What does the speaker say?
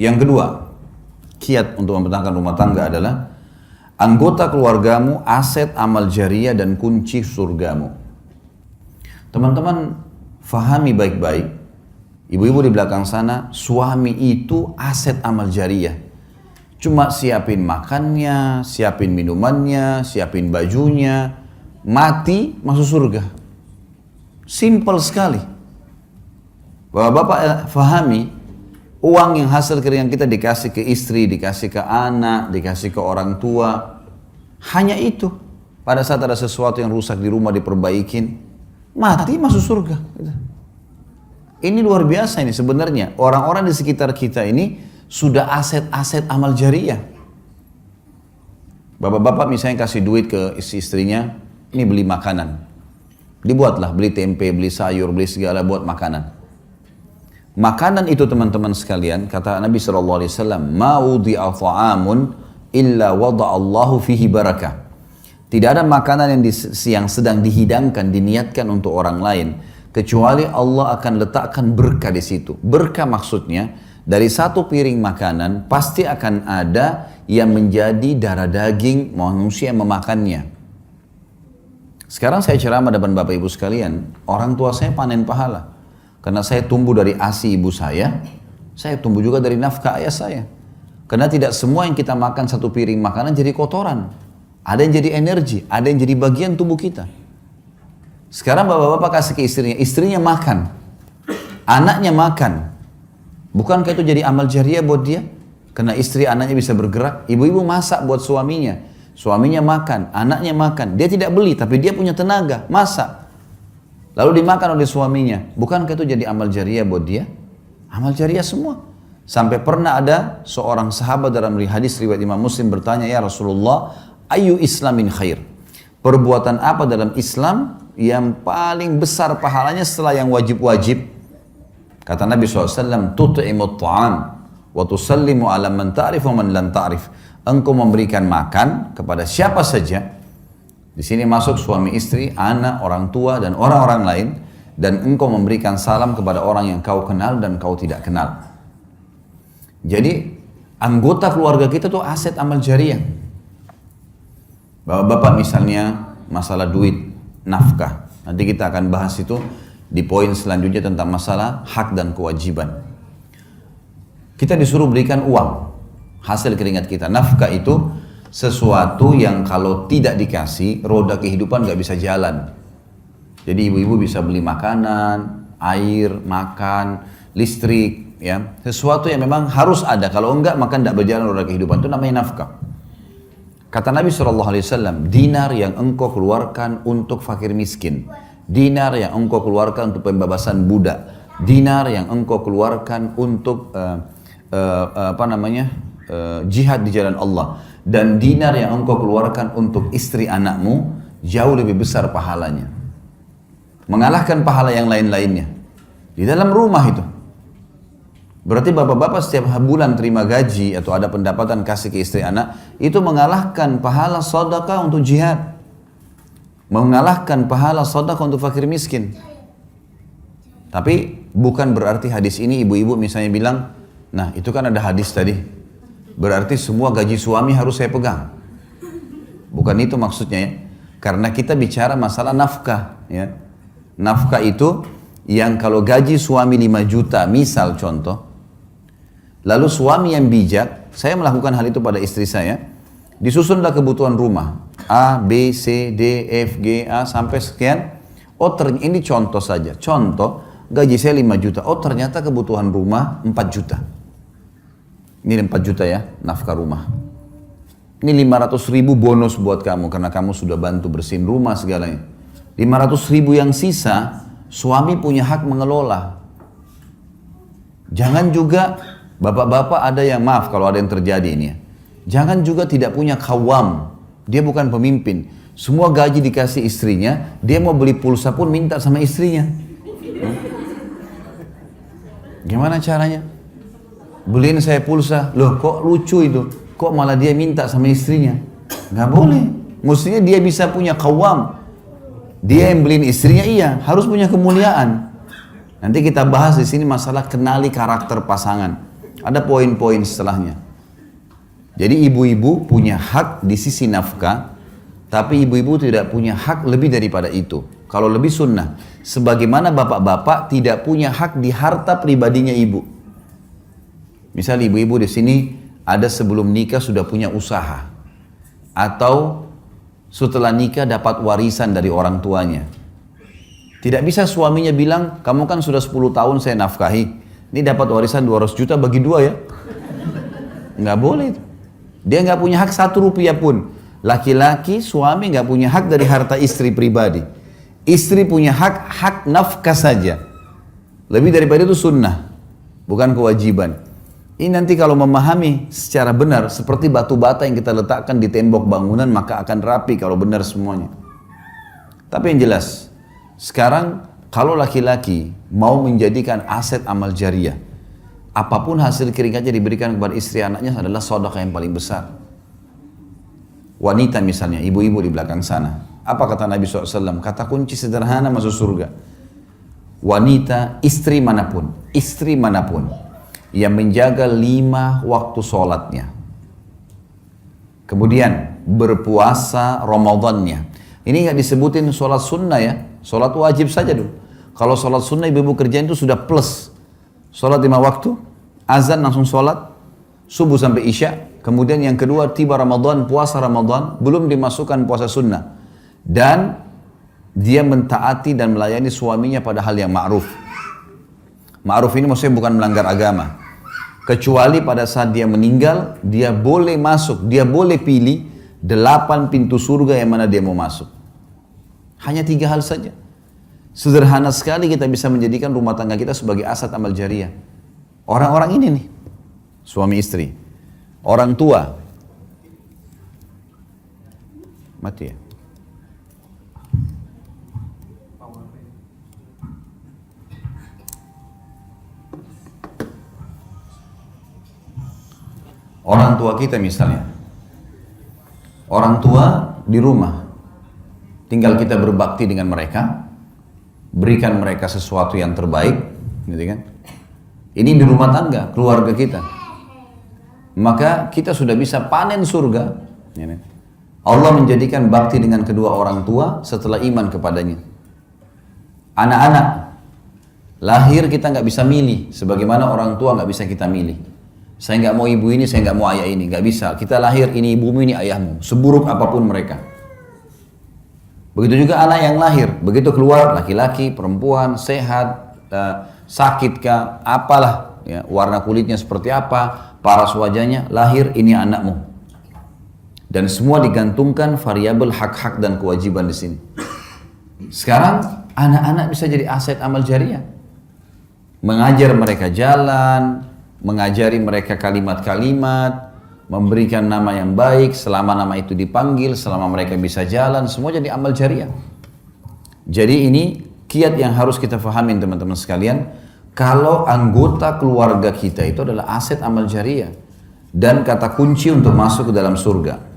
Yang kedua, kiat untuk mempertahankan rumah tangga adalah anggota keluargamu, aset amal jariah dan kunci surgamu. Teman-teman fahami baik-baik, ibu-ibu di belakang sana, suami itu aset amal jariah. Cuma siapin makannya, siapin minumannya, siapin bajunya, mati masuk surga. Simple sekali. Bapak-bapak eh, fahami, uang yang hasil keringan kita dikasih ke istri, dikasih ke anak, dikasih ke orang tua. Hanya itu. Pada saat ada sesuatu yang rusak di rumah diperbaikin, mati masuk surga. Ini luar biasa ini sebenarnya. Orang-orang di sekitar kita ini sudah aset-aset amal jariah. Bapak-bapak misalnya kasih duit ke istri-istrinya, ini beli makanan. Dibuatlah, beli tempe, beli sayur, beli segala buat makanan. Makanan itu teman-teman sekalian, kata Nabi SAW, Ma'udhi'a ta'amun illa wada'allahu fihi barakah. Tidak ada makanan yang, di, yang sedang dihidangkan, diniatkan untuk orang lain, kecuali Allah akan letakkan berkah di situ. Berkah maksudnya, dari satu piring makanan pasti akan ada yang menjadi darah daging manusia yang memakannya. Sekarang saya ceramah depan Bapak Ibu sekalian, orang tua saya panen pahala. Karena saya tumbuh dari asi ibu saya, saya tumbuh juga dari nafkah ayah saya. Karena tidak semua yang kita makan satu piring makanan jadi kotoran. Ada yang jadi energi, ada yang jadi bagian tubuh kita. Sekarang bapak-bapak kasih ke istrinya, istrinya makan. Anaknya makan. Bukankah itu jadi amal jariah buat dia? Karena istri anaknya bisa bergerak. Ibu-ibu masak buat suaminya. Suaminya makan, anaknya makan. Dia tidak beli, tapi dia punya tenaga, masak. Lalu dimakan oleh suaminya. Bukankah itu jadi amal jariah buat dia? Amal jariah semua. Sampai pernah ada seorang sahabat dalam hadis riwayat Imam Muslim bertanya, Ya Rasulullah, ayu islamin khair? Perbuatan apa dalam Islam yang paling besar pahalanya setelah yang wajib-wajib? Kata Nabi SAW, tut'imut ta'am wa tusallimu ala man ta'rif wa man lam ta'rif engkau memberikan makan kepada siapa saja. Di sini masuk suami istri, anak, orang tua, dan orang-orang lain. Dan engkau memberikan salam kepada orang yang kau kenal dan kau tidak kenal. Jadi anggota keluarga kita tuh aset amal jariah. Bapak-bapak misalnya masalah duit, nafkah. Nanti kita akan bahas itu di poin selanjutnya tentang masalah hak dan kewajiban. Kita disuruh berikan uang hasil keringat kita. Nafkah itu sesuatu yang kalau tidak dikasih, roda kehidupan nggak bisa jalan. Jadi ibu-ibu bisa beli makanan, air, makan, listrik, ya sesuatu yang memang harus ada. Kalau enggak maka tidak berjalan roda kehidupan itu namanya nafkah. Kata Nabi SAW, dinar yang engkau keluarkan untuk fakir miskin, dinar yang engkau keluarkan untuk pembebasan budak, dinar yang engkau keluarkan untuk uh, uh, apa namanya uh, jihad di jalan Allah dan dinar yang engkau keluarkan untuk istri anakmu jauh lebih besar pahalanya. Mengalahkan pahala yang lain-lainnya. Di dalam rumah itu. Berarti bapak-bapak setiap bulan terima gaji atau ada pendapatan kasih ke istri anak, itu mengalahkan pahala sedekah untuk jihad. Mengalahkan pahala sedekah untuk fakir miskin. Tapi bukan berarti hadis ini ibu-ibu misalnya bilang, nah itu kan ada hadis tadi, Berarti semua gaji suami harus saya pegang. Bukan itu maksudnya ya. Karena kita bicara masalah nafkah ya. Nafkah itu yang kalau gaji suami 5 juta misal contoh. Lalu suami yang bijak, saya melakukan hal itu pada istri saya. Disusunlah kebutuhan rumah. A, B, C, D, F, G, A sampai sekian. Oh ternyata ini contoh saja. Contoh gaji saya 5 juta. Oh ternyata kebutuhan rumah 4 juta. Ini 4 juta ya, nafkah rumah. Ini 500 ribu bonus buat kamu karena kamu sudah bantu bersihin rumah segalanya. 500 ribu yang sisa, suami punya hak mengelola. Jangan juga bapak-bapak ada yang maaf kalau ada yang terjadi ini ya. Jangan juga tidak punya kawam. Dia bukan pemimpin. Semua gaji dikasih istrinya, dia mau beli pulsa pun minta sama istrinya. Hmm? Gimana caranya? Beliin saya pulsa. Loh kok lucu itu? Kok malah dia minta sama istrinya? Gak boleh. Mestinya dia bisa punya kawam. Dia yang beliin istrinya iya, harus punya kemuliaan. Nanti kita bahas di sini masalah kenali karakter pasangan. Ada poin-poin setelahnya. Jadi ibu-ibu punya hak di sisi nafkah, tapi ibu-ibu tidak punya hak lebih daripada itu. Kalau lebih sunnah, sebagaimana bapak-bapak tidak punya hak di harta pribadinya ibu. Misal ibu-ibu di sini ada sebelum nikah sudah punya usaha, atau setelah nikah dapat warisan dari orang tuanya. Tidak bisa suaminya bilang, kamu kan sudah 10 tahun saya nafkahi, ini dapat warisan 200 juta bagi dua ya. Nggak boleh. Dia nggak punya hak satu rupiah pun. Laki-laki, suami nggak punya hak dari harta istri pribadi. Istri punya hak, hak nafkah saja. Lebih daripada itu sunnah, bukan kewajiban. Ini nanti kalau memahami secara benar seperti batu bata yang kita letakkan di tembok bangunan maka akan rapi kalau benar semuanya. Tapi yang jelas, sekarang kalau laki-laki mau menjadikan aset amal jariah, apa pun hasil keringatnya diberikan kepada istri anaknya adalah sodaka yang paling besar. Wanita misalnya, ibu-ibu di belakang sana. Apa kata Nabi SAW? Kata kunci sederhana masuk surga. Wanita, istri mana pun, istri mana pun, yang menjaga lima waktu sholatnya. Kemudian berpuasa Ramadannya. Ini nggak disebutin sholat sunnah ya, sholat wajib saja dulu. Kalau sholat sunnah ibu-ibu kerjaan itu sudah plus. Sholat lima waktu, azan langsung sholat, subuh sampai isya. Kemudian yang kedua tiba Ramadan, puasa Ramadan, belum dimasukkan puasa sunnah. Dan dia mentaati dan melayani suaminya pada hal yang ma'ruf. Ma'ruf ini maksudnya bukan melanggar agama. Kecuali pada saat dia meninggal, dia boleh masuk, dia boleh pilih delapan pintu surga yang mana dia mau masuk. Hanya tiga hal saja. Sederhana sekali kita bisa menjadikan rumah tangga kita sebagai aset amal jariah. Orang-orang ini nih, suami istri, orang tua, mati ya. Tua kita misalnya. Orang tua di rumah. Tinggal kita berbakti dengan mereka. Berikan mereka sesuatu yang terbaik. Gitu kan? Ini di rumah tangga, keluarga kita. Maka kita sudah bisa panen surga. Ya kan? Allah menjadikan bakti dengan kedua orang tua setelah iman kepadanya. Anak-anak, lahir kita nggak bisa milih, sebagaimana orang tua nggak bisa kita milih. Saya nggak mau ibu ini, saya nggak mau ayah ini, nggak bisa. Kita lahir ini ibumu ini ayahmu, seburuk apa pun mereka. Begitu juga anak yang lahir, begitu keluar laki-laki, perempuan, sehat, uh, sakit kah, apalah, ya, warna kulitnya seperti apa, paras wajahnya, lahir ini anakmu. Dan semua digantungkan variabel hak-hak dan kewajiban di sini. Sekarang anak-anak bisa jadi aset amal jariah. Mengajar mereka jalan, mengajari mereka kalimat-kalimat, memberikan nama yang baik, selama nama itu dipanggil, selama mereka bisa jalan, semua jadi amal jariah. Jadi ini kiat yang harus kita fahamin teman-teman sekalian, kalau anggota keluarga kita itu adalah aset amal jariah dan kata kunci untuk masuk ke dalam surga.